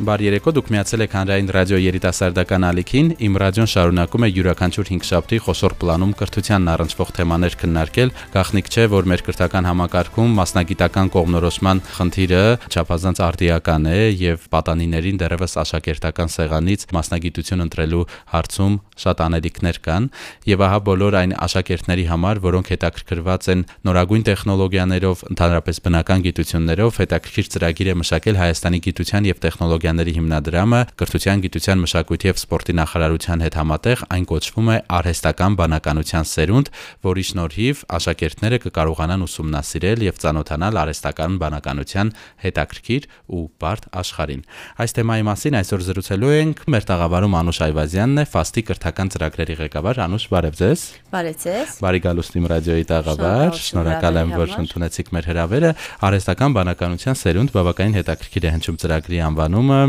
Բարի երեկո, դուք միացել եք Հանրային ռադիո երիտասարդական ալիքին։ Իմ ռադիոն շարունակում է յուրաքանչյուր 5 շաբթի խոշոր պլանում կրթությանն առնչվող թեմաներ քննարկել։ Գաղտնիք չէ, որ մեր կրթական համակարգում մասնագիտական կողմնորոշման խնդիրը չափազանց արդիական է եւ պատանիներին դեռևս աշակերտական սեղանից մասնագիտություն ընտրելու հարցում շատ անելիքներ կան եւ ահա բոլոր այն աշակերտների համար, որոնք հետաքրքրված են նորագույն տեխնոլոգիաներով, ընդհանրապես բնական գիտություններով, հետաքրքիր ծրագիր է մշակել Հայաստանի գիտության եւ տեխնոլոգիաների տեխնոլոգիաների հիմնադրամը կրթության, գիտության, մշակույթի եւ սպորտի նախարարության հետ համատեղ այն կոչվում է արհեստական բանականության սերունդ, որի շնորհիվ աշակերտները կկարողանան ուսումնասիրել եւ ծանոթանալ արհեստական բանականության հետաքրքիր ու բարդ աշխարհին։ Այս թեմայի մասին այսօր զրուցելու ենք մեր տաղավարում Անուշ Այվազյանն է, Ֆաստի կրթական ծրագրերի ղեկավար։ Անուշ, բարև ձեզ։ Բարև ձեզ։ Բարի գալուստ իմ ռադիոյի տաղավար։ Շնորհակալ եմ, որ ընդունեցիք մեր հրավերը։ Արհեստական բանականության սերունդ բավականին հետաքրքիր է հնչում ծրագրի անվանումը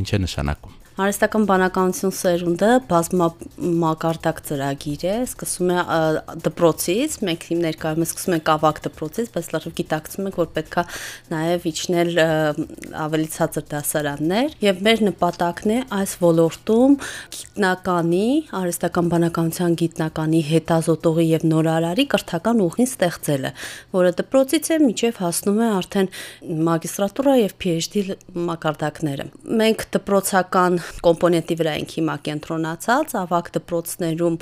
ինչ է նշանակում։ Արհեստական բանականություն սերունդը բազմամակարդակ ծրագիր է, սկսում է դպրոցից, մենք ներկայում սկսում ենք ավակ դպրոցից, բայց լրիվ գիտակցում ենք, որ պետքա նաև իջնել ավելի ցածր դասարաններ, եւ մեր նպատակն է այս ոլորտում գիտնականի, արհեստական բանականության գիտնականի հետազոտողի եւ նորարարի կրթական ուղին ստեղծելը, որը դպրոցից է միջև հասնում է արդեն մագիստրատուրա եւ PhD մակարդակները։ Մենք դպրոցական կոմպոնենտի վրա ենք հիմա կենտրոնացած, ավակ դպրոցներում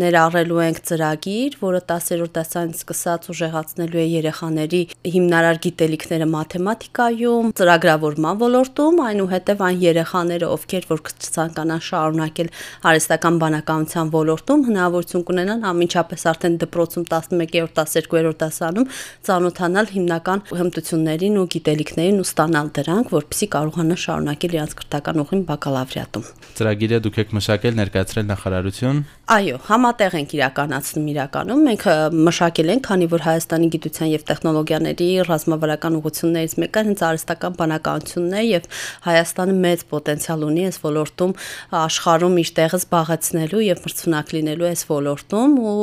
ներառելու ենք ծրագիր, որը 10-րդ դասանից սկսած ուժեղացնելու է երեխաների հիմնարար գիտելիքները մաթեմատիկայում, ծրագրավորման ոլորտում, այնուհետև այն երեխաները, ովքեր որ ցանկանան շարունակել արհեստական բանականության ոլորտում, հնարավորություն կունենան ամենչապես արդեն դպրոցում 11-րդ, 12-րդ դասանում ծանոթանալ հիմնական հմտություններին ու գիտելիքներին ու ստանալ դրանք, որպեսզի կարողանան շարունակել իրենց կրթական ուղին բակալավր լավրիատում։ Ծրագիրը դուք եք մշակել ներկայացրել նախարարություն։ Այո, համատեղ ենք իրականացնում իրականում։ Մենք մշակել ենք, քանի որ Հայաստանի գիտության եւ տեխնոլոգիաների ռազմավարական ուղղություններից մեկը հենց արհեստական բանականությունն է եւ Հայաստանը մեծ պոտենցիալ ունի այս ոլորտում աշխարհում իր տեղը զբաղեցնելու եւ մրցունակ լինելու այս ոլորտում ու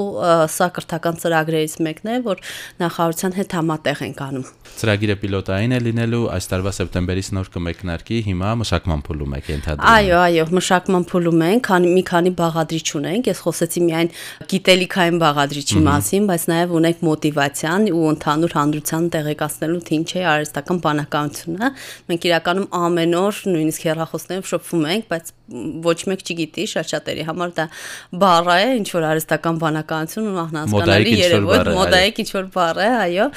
սա կրթական ծրագրերից մեկն է, որ նախարարության հետ համատեղ ենք անում։ Ծրագիրը պիլոտային է լինելու այս տարվա սեպտեմբերից նոր կմեկնարկի, հիմա մշակման փուլում եք ենթադրում։ Այո, այո, մշակման փուլում ենք, քանի մի քանի բաղադրիչ ունենք։ Ես խոսեցի միայն գիտելիքային բաղադրիչի մասին, բայց նաև ունենք մոտիվացիան ու ընդհանուր հանրության տեղեկացնելու թե ինչ է արհեստական բանականությունը։ Մենք իրականում ամեն օր նույնիսկ հեռախոսներով շփվում ենք, բայց ոչ մեկ չգիտի, շատ-շատերի համար դա բառ է, ինչ որ արհեստական բանականություն ու անհասկանալի երևույթ, մոդայիկ ինչ որ բառ է, այո։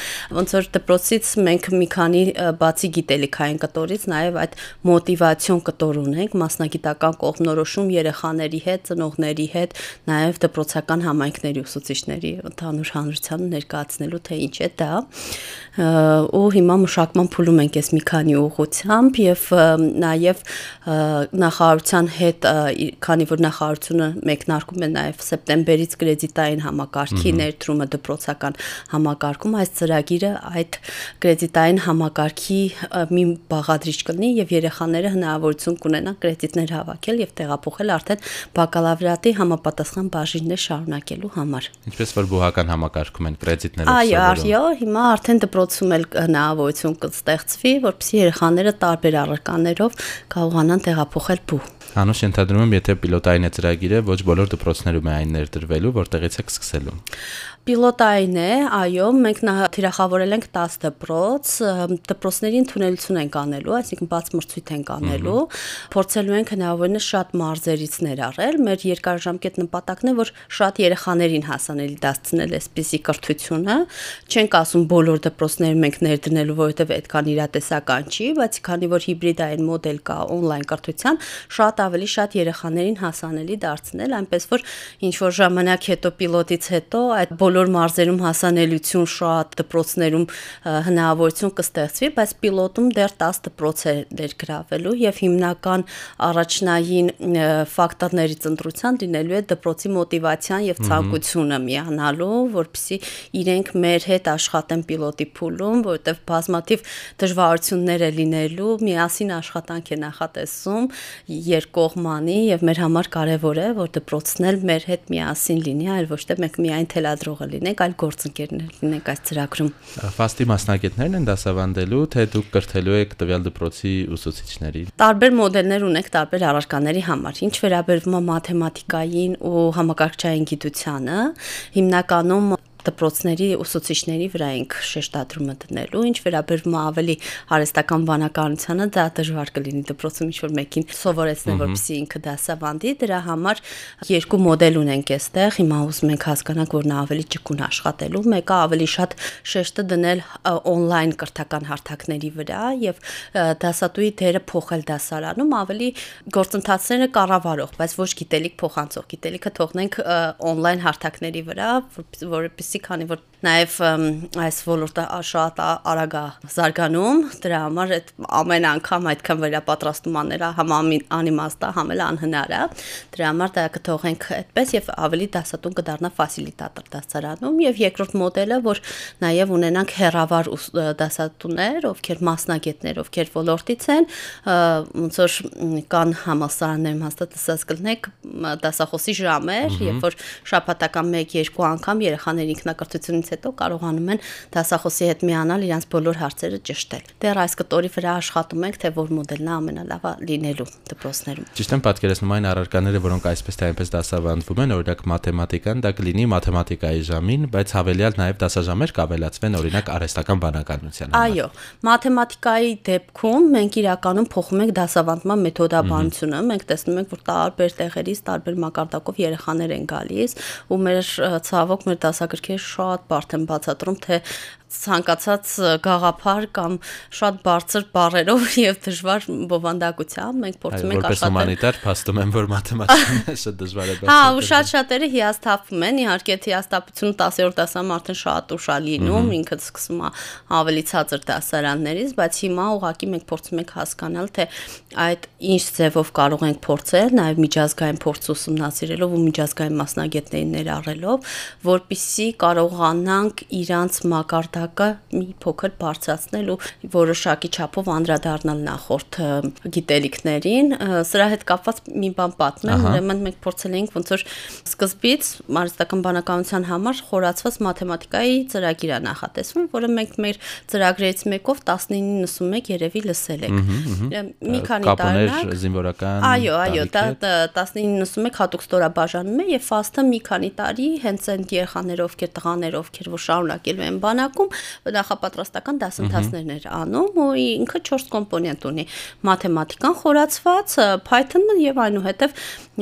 Ոնց որ դպրոցից մենք մի քանի բացի գիտելիքային կտորից նաև այդ մոտիվացիոն կտոր ունենք, մասնագիտական կողմնորոշում երեխաների հետ, ծնողների հետ, նաև դպրոցական համայնքների ուսուցիչների ընդհանուր հանրությանը ներկայացնելու թե ինչ է դա ու հիմա մշակման փուլում ենք այս մի քանի ուղղությամբ եւ նաև նախարարության հետ քանի որ նախարարությունը մեկնարկում է նաև սեպտեմբերից կրեդիտային համակարգի ներդրումը դպրոցական համակարգում այս ծրագիրը այդ կրեդիտային համակարգի մի բաղադրիչ կլինի եւ երեխաները հնարավորություն կունենան կրեդիտներ հավաքել եւ տեղափոխել արդեն բակալավրիատի համապատասխան բաժիններ շարունակելու համար։ Ինչպես որ բուհական համակարգում են կրեդիտները Այո, այո, հիմա արդեն դպրոցում էլ հնարավորություն կստեղծվի, որպեսզի երեխաները տարբեր առարկաներով կարողանան տեղափոխել բու։ Անուշ ընդհանրում եմ, եթե պիլոտային է ծրագիրը, ոչ բոլոր դպրոցներում է այն ներդրվելու, որտեղից է սկսելու։ Պիլոտային է, այո, մենք նա թիրախավորել ենք 10 դպրոց, դպրոցների ընդունելություն ենք անելու, այսինքն բաց մրցույթ ենք անելու, փորձելու ենք հնարավորինս շատ մարզերից ներառել։ Մեր երկարաժամկետ նպատակն է, որ շատ երեխաներին հասանելի դարձնել այսպիսի կրթությունը։ Չենք ասում բոլոր դպրոցներում ենք ներդնելու, որովհետև այդքան իրատեսական չի, բայց քանի որ հիբրիդային մոդել կա on-line կրթության, շատ ավելի շատ երեխաներին հասանելի դարձնել, այնպես որ ինչ որ ժամանակ հետո պիլոտից հետո այդ բոլոր մարզերում հասանելիություն շատ դպրոցներում հնարավորություն կստեղծվի, բայց պիլոտում դեռ 10 դպրոց է ներգրավելու եւ հիմնական առաջնային ֆակտորներից ընտրության լինելու է դպրոցի մոտիվացիան եւ ցանկությունը միանալու, որպեսզի իրենք մեր հետ աշխատեն պիլոտի փուլում, որովհետեւ բազմաթիվ դժվարություններ է լինելու, միասին աշխատանք է նախատեսում երկկողմանի եւ մեր համար կարեւոր է, որ դպրոցն էլ մեր հետ միասին լինի, այլ ոչ թե մենք միայն թելադրողը լինենք, այլ գործընկերներ լինենք այս ծրագրում։ Ֆաստի մասնագետներն են դասավանդելու, թե դուք կրթելու եք տվյալ դպրոցի ուսուցիչների։ Տարբեր մոդելներ ունենք տարբեր առարկաների համար։ Ինչ վերաբերվում է մաթեմատիկային ու համակարգչային գիտությանը, հիմնականում դպրոցների ուսուցիչների վրա ենք շեշտադրումը դնելու, ինչ վերաբերվում է ավելի հարստական բանականությանը, դա դժվար կլինի դպրոցում ինչ-որ մեկին սովորեցնել, որպեսզի ինքը դասավանդի, դրա համար երկու մոդել ունենք այստեղ, հիմա ուզում ենք հասկանանք, որ նա ավելի ճկուն աշխատելու, մեկը ավելի շատ շեշտը դնել on-line կրթական հարթակների վրա եւ դասատուի դերը փոխել դասարանում, ավելի գործընթացները կառավարող, բայց ոչ գիտելիք փոխանցող, գիտելիքը թողնենք on-line հարթակների վրա, որպեսզի որպեսի քանի որ նաև այս ոլորտը շատ արագ է զարգանում, դրա համար այդ ամեն անգամ այդքան վերապատրաստում անել համ անիմաստ է, համ էլ անհնար է։ Դրա համար դա կթողենք այդպես եւ ավելի դասատուն կդառնա ֆասիլիտատոր դասարանում եւ երկրորդ մոդելը, որ նաև ունենանք հերավար դասատուներ, ովքեր մասնագետներ, ովքեր ոլորտից են, ոնց որ կան համասարաններում հաստատ ասած կլնեք դասախոսի ժամեր, երբ որ շաբաթական 1-2 անգամ երեխաների ինքնակրթությունից հետո կարողանում են դասախոսի հետ միանալ իրենց բոլոր հարցերը ճշտել։ Դեռ այս կտորի վրա աշխատում ենք, թե որ մոդելն է ամենալավը լինելու դպրոցներում։ Ճիշտ եմ պատկերացնում այն առարկաները, որոնք այսպես թե այնպես դասավանդվում են, օրինակ մաթեմատիկան, դա կլինի մաթեմատիկայի ժամին, բայց հավելյալ նաև դասաժամեր կավելացվեն օրինակ արհեստական բանականության համար։ Այո, մաթեմատիկայի դեպքում մենք իրականում փոխում ենք դասավանդման մեթոդաբանությունը, մենք տեսնում ենք, որ տարբեր տեղերից տարբեր մակարդակով երեխաներ են գալիս ու մեր ցավոք մեր դասագրքերը շատ բարդ են բացատրում, թե ցանկացած գաղափար կամ շատ բարձր բառերով եւ դժվար բովանդակությամբ մենք փորձում ենք աշխատել։ Որպես հումանիտար փաստում եմ, որ մաթեմատիկան շատ դժվար է բացատրել։ Հա, ու շատ-շատերը հիասթափվում են, իհարկե հիասթափությունը 10-րդ դասամ արդեն շատ ուշ է լինում, ինքը սկսում է ավելի ցածր դասարաններից, բայց հիմա ուղղակի մենք փորձում ենք հասկանալ, թե այդ ինչ ձևով կարող ենք փորձել, նաեւ միջազգային փորձ ուսումնասիրելով ու միջազգային մասնագետներին ներառելով, որpիսի կարողանանք իրանց մակարդակ նպատակը մի փոքր բարձրացնել ու որոշակի չափով անդրադառնալ նախորդ գիտելիքներին։ Սրա հետ կապված մի բան պատմեմ, ուրեմն մենք փորձել էինք ոնց որ սկզբից մարզական բանականության համար խորացված մաթեմատիկայի ծրագիր է նախատեսվում, որը մենք մեր ծրագրերից մեկով 1991 երևի լսել եք։ Մի քանի տարի զինվորական Այո, այո, դա 1991 հատուկ ստորաբաժանում է եւ ֆաստը մի քանի տարի հենց այն երեխաներով, ովքեր տղաներով, ովքեր որ շարունակելու են բանակում, նախապատրաստական դասընթացներն էր անում ու ինքը 4 կոմպոնենտ ունի՝ մաթեմատիկան խորացված, Python-ը եւ այնուհետեւ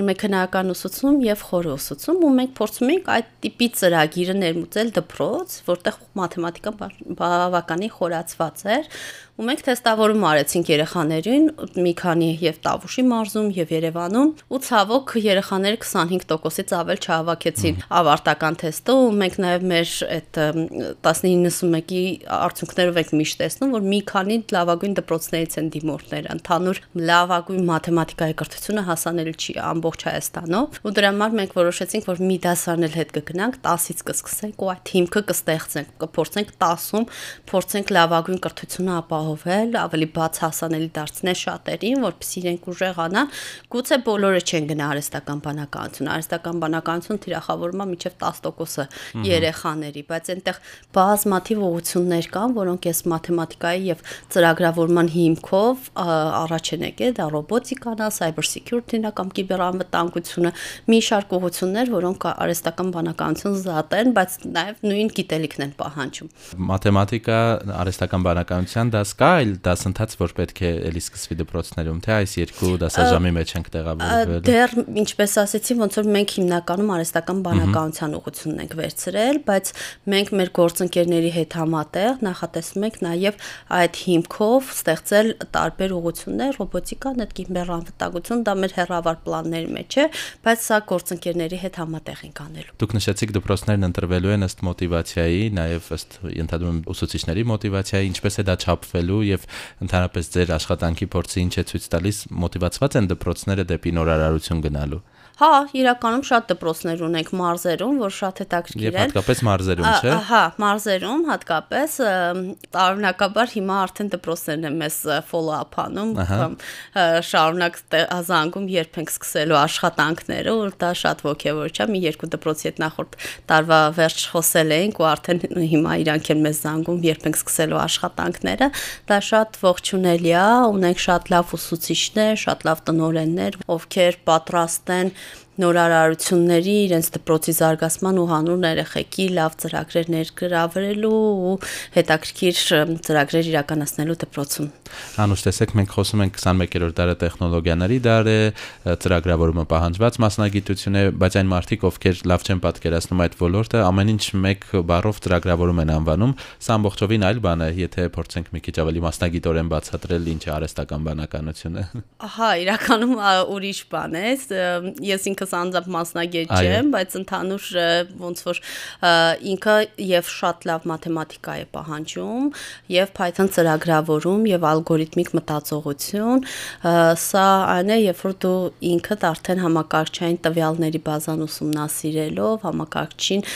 մեխանիկական ուսուցում եւ խորը ուսուցում ու մենք փորձում ենք այդ տիպի ծրագիրը ներմուծել դպրոց, որտեղ մաթեմատիկան բավականին խորացված էր ու մենք թեստավորում արեցինք երեխաներին մի քանի եւ Տավուշի մարզում եւ Երևանում ու ցավոք երեխաները 25%-ից ավել չհավաքեցին ավարտական թեստը ու մենք նաեւ մեր այդ 1991-ի արդյունքներով ենք միշտ տեսնում որ մի քանի լավագույն դպրոցներից են դիմորդները ընդհանուր լավագույն մաթեմատիկայի կրթությունը հասանելի չի ամբողջ Հայաստանով ու դրա համար մենք որոշեցինք որ մի դասարան էլ հետ կգնանք 10-ից կսկսենք ու այդ հիմքը կստեղծենք կփորձենք 10-ում փորձենք լավագույն կրթությունը ապահովել ավելի բաց հասանելի դարձնել շատերին, որպեսզի իրենք ուժեղանան։ Գուցե բոլորը չեն գնա արհեստական բանականություն։ Արհեստական բանականություն թիրախավորվում է մինչև 10% երեխաների, բայց այնտեղ բազմաթիվ ուղություններ կան, որոնք այս մաթեմատիկայի եւ ծրագրավորման հիմքով առաջ են եկել, դա ռոբոտիկան, cyber security-ն կամ կիբերանվտանգությունը, մի շարք ուղություններ, որոնք արհեստական բանականություն զատ են, բայց նաեւ նույն գիտելիքն են պահանջում։ Մաթեմատիկա, արհեստական բանականության դաս կա այլ դասընթաց, որ պետք է էլի սկսվի դպրոցներում, թե այս երկու դասաժամի մեջ ենք տեղավորվել։ Դեռ ինչպես ասեցի, ոնց որ մենք հիմնականում արհեստական բանականության ուղղությունն ենք վերցրել, բայց մենք մեր գործընկերների հետ համատեղ նախատեսում ենք նաև այդ հիմքով ստեղծել տարբեր ուղղություններ, ռոբոտիկան, այդ կիբերանվտանգություն, դա մեր հերավար պլանների ծրագրերի մեջ է, բայց սա գործընկերների հետ համատեղ ենք անելու։ Դուք նշեցիք դպրոցներն ընտրվելու են ըստ մոտիվացիայի, նաև ըստ եմ ուսուցիչների մոտիվացիայի, ինչպես է դա չափվելու եւ ընդհանրապես ձեր աշխատանքի փորձը ինչ է ցույց տալիս, մոտիվացված են դպրոցները դեպի նորարարություն գնալու։ Հա, իրականում շատ դպրոցներ ունենք մարզերում, որ շատ հետաքրքիր են։ Եվ հատկապես մարզերում, չէ՞։ Հա, մարզերում հատկապես տարօրինակաբար հիմա արդեն դպրոցներն են մեզ follow-up անում, շարունակ զանգում, երբ ենք սկսելու աշխատանքները, ու դա շատ ողջևորիչ է։ Մի երկու դպրոցի հետ նախորդ տարվա վերջ խոսել էինք ու արդեն հիմա իրանք են մեզ զանգում, երբ ենք սկսելու աշխատանքները։ Դա շատ ողջունելի է, ունենք շատ լավ ուսուցիչներ, շատ լավ տնօրեններ, ովքեր պատրաստ են նորարարությունների, իրենց դպրոցի զարգացման ու հանուն երեխեքի լավ ծրագրեր ներգրավելու ու հետաքրքիր ծրագրեր իրականացնելու դպրոցում։ Անուշ տեսեք, մենք խոսում ենք 21-րդ դարը տեխնոլոգիաների դար է, ծրագրավորումը պահանջված մասնագիտություն է, բայց այն մարդիկ, ովքեր լավ չեն պատկերացնում այդ ոլորտը, ամեն ինչ մեկ բառով ծրագրավորում են անվանում, սա ամբողջովին այլ բան է, եթե փորձենք մի քիչ ավելի մասնագիտորեն բացատրել ինչ է արհեստական բանականությունը։ Ահա, իրականում ուրիշ բան է։ Ես ինքս ինքս անձամբ մասնագետ չեմ, բայց ընդհանուր ոնց որ ինքը եւ շատ լավ մաթեմատիկա է պահանջում եւ Python ծրագրավորում եւ ալգորիթմիկ մտածողություն, սա այն է, երբ որ դու ինքդ արդեն համակարգչային տվյալների բազան ուսումնասիրելով համակարգչին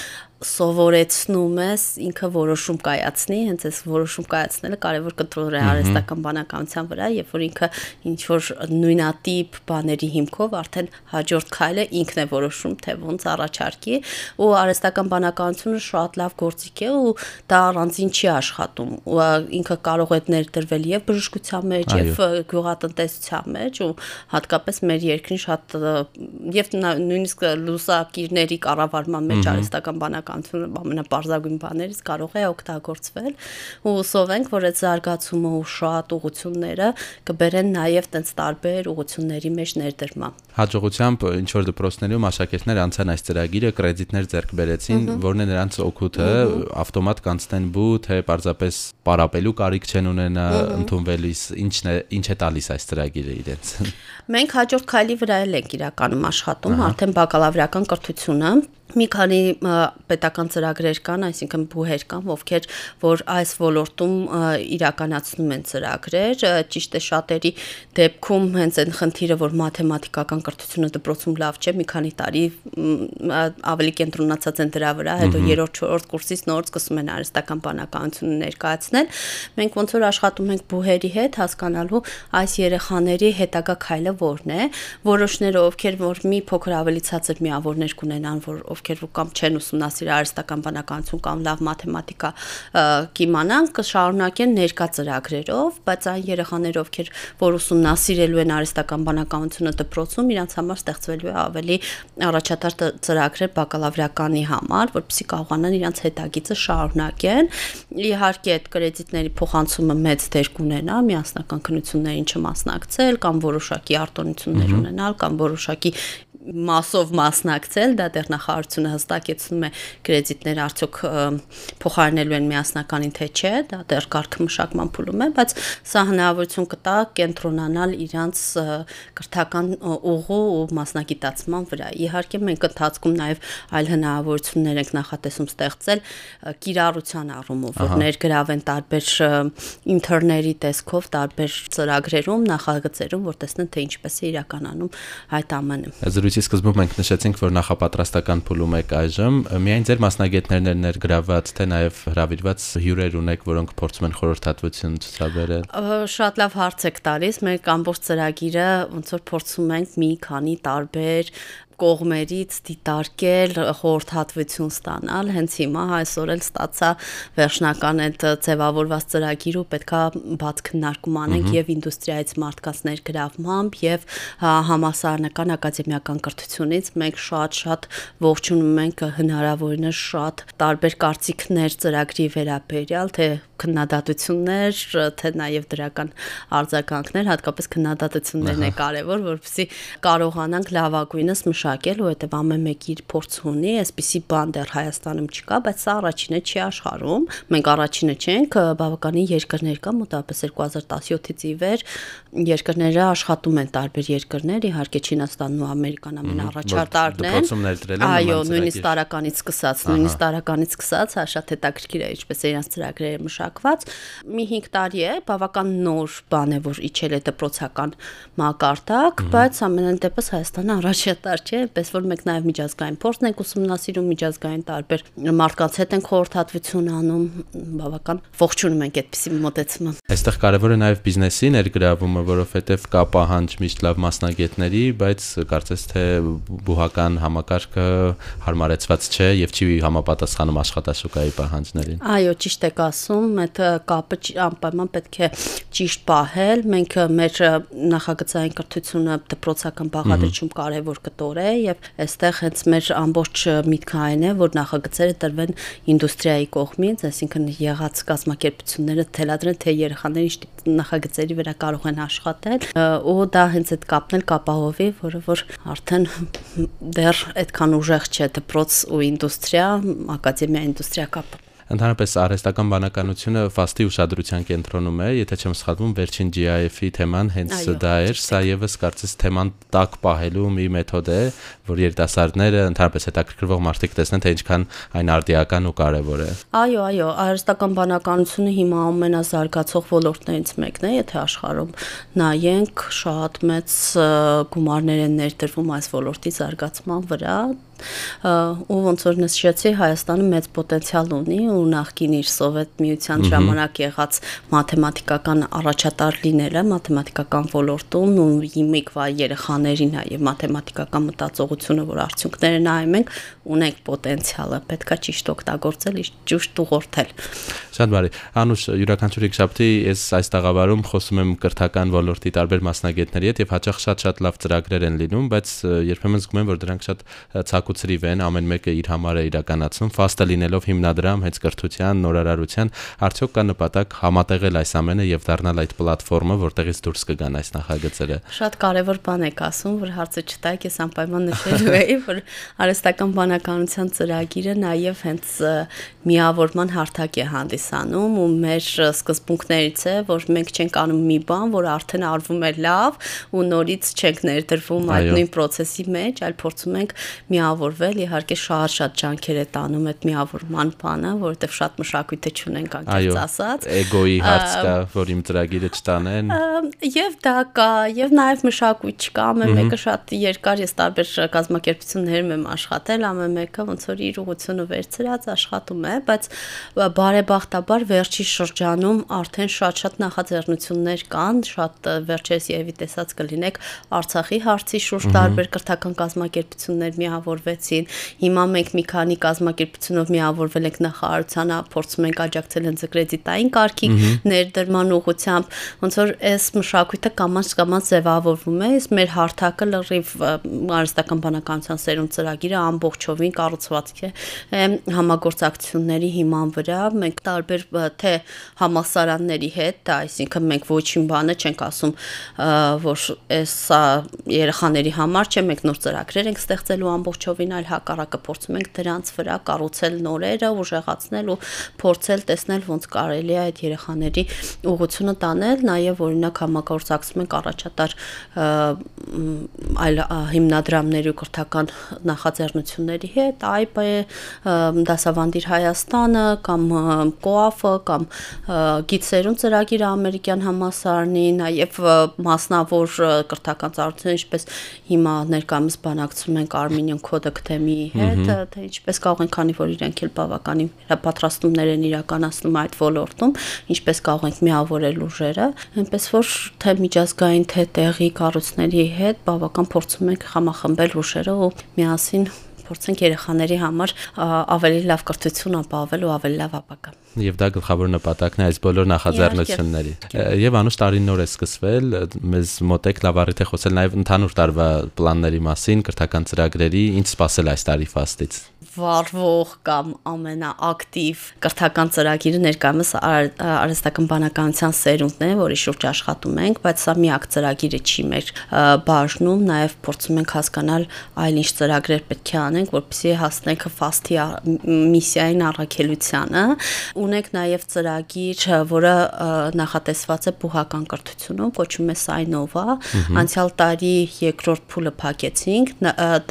սովորեցնում ես ինքը որոշում կայացնի, հենց այս որոշում կայացնելը կարևոր կտրող է արհեստական բանականության վրա, երբ որ ինքը ինչ որ նույնատիպ բաների հիմքով արդեն հաջորդ քայլը ինքն է որոշում, թե ոնց առաջարկի, ու արհեստական բանականությունը շատ լավ գործիք է ու դա առանձին չի աշխատում։ Ու ինքը կարող է ներդրվել եւ բժշկության մեջ, եւ գյուղատնտեսության մեջ ու հատկապես մեր երկրին շատ եւ նույնիսկ լուսակիրների կառավարման մեջ արհեստական բանական քաղաքականությունը ամենապարզագույն բաներից կարող է օգտագործվել ու հուսով ենք, որ այդ զարգացումը ու շատ ուղությունները կբերեն նաև տենց տարբեր ուղությունների մեջ ներդրման։ Հաջողությամբ ինչ որ դպրոցներում աշակերտներ անցան այս ծրագիրը, կրեդիտներ ձեռք բերեցին, որն է նրանց օգուտը ավտոմատ կանցնեն բու, թե պարզապես պարապելու կարիք չեն ունենա ընդունվելիս, ինչն է ինչ է տալիս այս ծրագիրը իրենց։ Մենք հաջորդ քայլի վրա ենք իրականում աշխատում, արդեն բակալավրական կրթությունը մի քանի պետական ծրագրեր կան, այսինքն բուհեր կան, ովքեր որ այս ոլորտում իրականացնում են ծրագրեր, ճիշտ է շատերի դեպքում հենց այն խնդիրը, որ մաթեմատիկական կրթությունը դպրոցում լավ չէ, մի քանի տարի ավելի կենտրոնացած են դրա վրա, հետո երրորդ, չորրորդ կուրսից նոր սկսում են արհեստական բանականությունը ներկայացնել։ Մենք ոնց որ աշխատում ենք բուհերի հետ, հասկանալու այս երեխաների հետագա քայլը որն է, որոշները ովքեր որ մի փոքր ավելի ցածր միավորներ կունենան, որ ովքեր կամ չեն ուսումնասիրել արհեստական բանականություն կամ լավ մաթեմատիկա կիմանան, կշարունակեն ներկա ծրագրերով, բայց այն երեխաները, ովքեր որ ուսումնասիրելու են արհեստական բանականությունը դպրոցում, իրանց համար ստեղծվելու է ավելի առաջատար ծրագրեր բակալավրիականի համար, որպեսզի կարողանան իրանց հետագիծը շարունակեն։ Իհարկե, այդ կրեդիտների փոխանցումը մեծ դեր կունենա միասնական քննություններին չմասնակցել կամ որոշակի արտոնություններ ունենալ կամ որոշակի մասով մասնակցել, դա դեռ նախարարությունը հստակեցնում է կրեդիտներ արդյոք փոխարինելու են միասնականին թե չէ, դա դեռ կարգ մշակման փուլում է, բայց սա հնարավորություն կտա կենտրոնանալ իրանց կրթական ուղու ու մասնագիտացման վրա։ Իհարկե մենք ընթացքում նաև այլ հնարավորություններ ենք նախատեսում ստեղծել կիրառության առումով, որ ներգրավեն տարբեր ինտերների տեսքով տարբեր ծրագրերում, նախագծերում, որ տեսնեն թե ինչպես է իրականանում այդ ամենը զրույցի սկզբում մենք նշեցինք, որ նախապատրաստական փուլում եք այժմ, միայն ձեր մասնագետներն են ներգրաված, թե նաև հravirված հյուրեր ունեք, որոնք փորձում են խորհրդատվություն ցուցաբերել։ Շատ լավ հարց եք տալիս։ Մեր ամբողջ ծրագիրը ոնց որ փորձում ենք մի քանի տարբեր կողմերից դիտարկել, խորհրդատվություն ստանալ, հենց հիմա այսօր էլ ստացա վերջնական այդ ձևավորված ծրագիր ու պետքա բաց քննարկում անենք եւ ինդուստրիայից մարդկանց ներգրավմամբ եւ համասարանական ակադեմիական կրթությունից մենք շատ-շատ ողջունում ենք հնարավորինս շատ տարբեր կարծիքներ ծրագրի վերաբերյալ, թե քննադատություններ, թե նաև դրական արձագանքներ, հատկապես քննադատություններն է կարևոր, որովհետեւ կարողանանք լավագույնս մշակել հետեւ ամեն մեկի իր փորձ ունի, այսպիսի բան դեռ Հայաստանում չկա, բայց սա առաջինը չի աշխարհում։ Մենք առաջինը չենք, բավականին երկրներ կա, մոտավորապես 2017-ից ի վեր երկրները աշխատում են տարբեր երկրներ, իհարկե Չինաստանն ու Ամերիկան ամենաառաջատարն են։ Այո, նույնիսկ տարականից սկսած, նույնիսկ տարականից սկսած, հա շատ հետաքրքիր է, ինչպես իրենց ծրագրերը մշակված։ Մի 5 տարի է, բավական նոր բան է, որ իջել է դպրոցական մակարդակ, բայց ամենայն դեպս Հայաստանը առաջատար չէ, այնպես որ մենք նաև միջազգային փորձն ենք ուսումնասիրում, միջազգային տարբեր մարդկանց հետ ենք խորհրդատվություն անում, բավական ողջունում ենք այդպիսի մոտեցումը։ Այստեղ կարևոր է նաև բիզնեսի ներգրավումը, որովհետև կա պահանջ միշտ լավ մասնագետների, բայց կարծես թե բուհական համակարգը հարմարեցված չէ եւ չի համապատասխանում աշխատաշուկայի պահանջներին։ Այո, ճիշտ եք ասում, այդ կապը անպայման պետք է ճիշտ պահել։ Մենք մեր նախագծային կրթությունը դպրոցական բաղադրիչում կարևոր կտոր է եւ այստեղ հենց մեր ամբողջ միտքը այն է, որ նախագծերը տրվեն ինդուստրիայի կողմից, այսինքն եղած կազմակերպությունները թելադրեն, թե երեխաները ինչ նախագծերի վրա կարող են աշխատել, ու դա հենց այդ կապն էլ կապահովի, որը որ արդեն դեռ այդքան ուժեղ չէ դպրոց ու ինդուստրիա, ակադեմիա ինդուստրիա կապը Ընդհանրապես արհեստական բանականությունը ֆաստի ուշադրության կենտրոնում է, եթե չեմ սխալվում, վերջին GIF-ի թեման հենց դա էր, սա եւս կարծես թեման տակ պահելու մի մեթոդ է, որ երիտասարդները ընդհանրապես հետաքրքրվող մարդիկ տեսնեն, թե ինչքան այն արդիական ու կարեւոր է։ Այո, այո, արհեստական բանականությունը հիմա ամենազարգացող ոլորտներից մեկն է, եթե աշխարհում նայենք, շատ մեծ գումարներ են ներդրվում այս ոլորտի զարգացման վրա ու ոնց որ նշեցի Հայաստանը մեծ պոտենցիալ ունի ու նախկին իր սովետ միության ժամանակ եղած մաթեմատիկական առաջատար լինելը մաթեմատիկական ոլորտում ու հիմիկվա երեխաների նաև մաթեմատիկական մտածողությունը որ արդյունքները նայում ենք ունենք պոտենցիալը պետքա ճիշտ օգտագործել ճիշտ ուղղորդել Շատ բարի Անուշ յուրաքանչյուր եկշաբթի ես այս տաղավարում խոսում եմ կրթական ոլորտի տարբեր մասնագետների հետ եւ հաճախ շատ-շատ լավ ծրագրեր են լինում բայց երբեմն զգում եմ որ դրանք շատ ցակ ու ցրիվ են, ամեն մեկը իր համար է իրականացում, ֆաստը լինելով հիմնադրամ հենց կրթության, նորարարության, արդյոք կա նպատակ համատեղել այս ամենը եւ դառնալ այդ պլատֆորմը, որտեղից դուրս կգան այս նախագծերը։ Շատ կարեւոր բան եք ասում, որ հարցը չտայք, ես անպայման նշելու էի, որ արհեստական բանականության ծրագիրը նաեւ հենց միավորման հարթակ է հանդիսանում ու մեր սկզբունքներից է, որ մենք չենք անում մի բան, որ արդեն արվում է լավ ու նորից չենք ներդրվում այդ նույն process-ի մեջ, այլ փորձում ենք միավոր միավորվել, իհարկե շատ-շատ ջանքեր է տանում այդ միավորման բանը, որովհետև շատ մշակույթը չունենք անկեղծ ասած։ Էգոյի հարց կա, որ իմ ծրագիրը չտանեն։ Եվ դա կա, եւ նաեւ մշակույթ չկա, ամեն մեկը շատ երկար ես տարբեր կազմակերպություններում եմ աշխատել, ամեն մեկը ոնց որ իր ուղությունը վերցրած աշխատում է, բայց բարեբախտաբար վերջի շրջանում արդեն շատ-շատ նախաձեռնություններ կան, շատ վերջերս եւի տեսած կլինեք Արցախի հարցի շուրջ տարբեր կրթական կազմակերպություններ միավորվել միավորվեցին։ Հիմա մենք մի քանի կազմակերպությունով միավորվել ենք նախարարությանը, փորձում ենք աջակցել հենց կրեդիտային կարգի ներդրման ուղղությամբ, ոնց որ այս մշակույթը կամաց կամաց ձևավորվում է, իսկ մեր հարթակը լրիվ արհեստական բանականության սերունդ ծրագիրը ամբողջովին կառուցված է համագործակցությունների հիման վրա։ Մենք տարբեր թե համասարանների հետ, այսինքն մենք ոչին բանը չենք ասում, որ այս երեխաների համար չէ, մենք նոր ծրագրեր ենք ստեղծելու ամբողջովին ամբողջովին այլ հակառակը փորձում ենք դրանց վրա կառուցել նորերը, ուժեղացնել ու փորձել տեսնել ոնց կարելի է այդ երեխաների ուղղությունը տանել, նաև օրինակ համագործակցում ենք առաջատար այլ հիմնադրամների ու կրթական նախաձեռնությունների հետ, IPE, դասավանդիր Հայաստանը կամ COAF-ը կամ գիտսերուն ծրագիրը ամերիկյան համասարանի, նաև մասնավոր կրթական ծառայություններ, ինչպես հիմա ներկայումս բանակցում ենք Armenian Code թեմի հետ, թե ինչպես կարող են, քանի որ իրենք էլ բավականին պատրաստումներ են իրականացնում այդ ոլորտում, ինչպես կարող ենք միավորել ուժերը, այնպես որ թե միջազգային, թե տեղի կառույցների հետ բավական փորձում ենք համախմբել ուժերը ու միասին փորձենք երեխաների համար ավելի լավ կրթություն ապահովել ու ավելի լավ ապագա եւ դա գլխավոր նպատակն է այս բոլոր նախաձեռնությունների։ Եվ անուշ տարին նոր է սկսվել, մեզ մոտեք լավ առիթ է խոսել նաեւ ընդհանուր տարվա պլանների մասին, կրթական ծրագրերի, ինչ սպասել այս տարի ֆաստից։ վարվող կամ ամենաակտիվ կրթական ծրագիրը ներկայումս արհեստական բանականության սերունդն է, որի շուրջ աշխատում ենք, բայց սա միակ ծրագիրը չի մեր բաժնում, նաև փորձում ենք հասկանալ այլ ինչ ծրագրեր պետք է անենք, որպեսզի հասնենք ֆաստի միսիային առաքելությանը։ Ունենք նաև ծրագիր, որը նախատեսված է բուհական կրթությունում, կոչվում է Sainova։ Անցյալ տարի երկրորդ փուլը փակեցինք,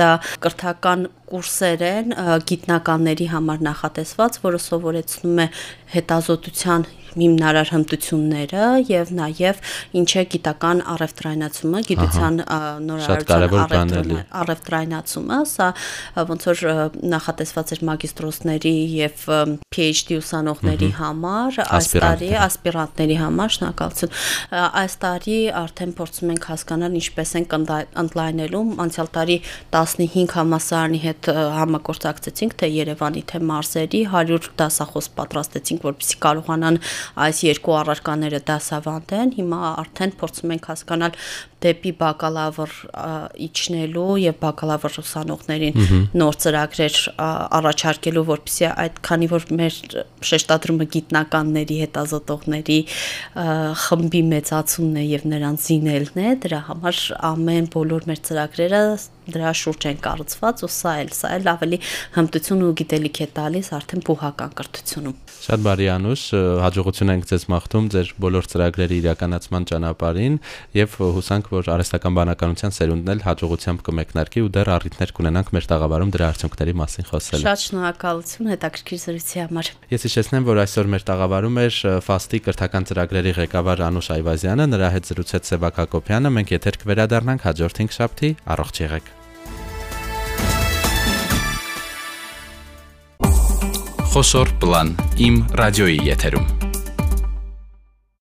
դա կրթական կուրսեր են գիտնականների համար նախատեսված, որը սովորեցնում է հետազոտության հիմնարար հմտությունները եւ նաեւ ինչ է գիտական առևտրայնացումը, գիտության նորարարության առևտրայնացումը, սա ոնց որ նախատեսված էր մագիստրոսների եւ PhD ուսանողների համար, այս տարի ասպիրանտների համար, շնորհակալություն։ Այս տարի արդեն փորձում ենք հասկանալ ինչպես են ընդլայնելու, անցյալ տարի 15 համասարանի հետ համագործակցեցինք թե Երևանի, թե Մարսերի 100 դասախոս պատրաստեցինք, որպեսզի կարողանան այս երկու առարկաները դասավանդեն։ Հիմա արդեն փորձում ենք հասկանալ դեպի բակալավր իջնելու եւ բակալավր ուսանողներին նոր ծրագրեր առաջարկելու, որպեսզի այդ քանի որ մեր շեշտադրումը գիտնականների, հետազոտողների խմբի մեծացումն է եւ նրանց զինելն է, դրա համար ամեն բոլոր մեր ծրագրերը դրա շուրջ են կառուցված ու սա էլ, սա էլ ավելի հմտություն ու գիտելիք է տալիս արդեն փոխական կրթությունում։ Շատ բարի անուշ, հաջողություն ենք ձեզ մաղթում ձեր բոլոր ծրագրերի իրականացման ճանապարհին եւ հուսանք, որ արհեստական բանականության սերունդն էլ հաջողությամբ կմեկնարկի ու դեռ առիթներ կունենանք մեր տաղավարում դրա արդյունքների մասին խոսելու։ Շատ շնորհակալություն հետաքրքիր զրույցի համար։ Ես հիշեցնեմ, որ այսօր մեր տաղավարում էր Ֆաստի կրթական ծրագրերի ղեկավար Անուշ Այվազյանը, նրա հետ զրուցեց Սևակ Հակոբյանը, մենք եթեր կվերադառնանք հաջորդ 5 շաբթի, առողջ եղեք։ Խոսոր պլան իմ ռադիոյի եթերում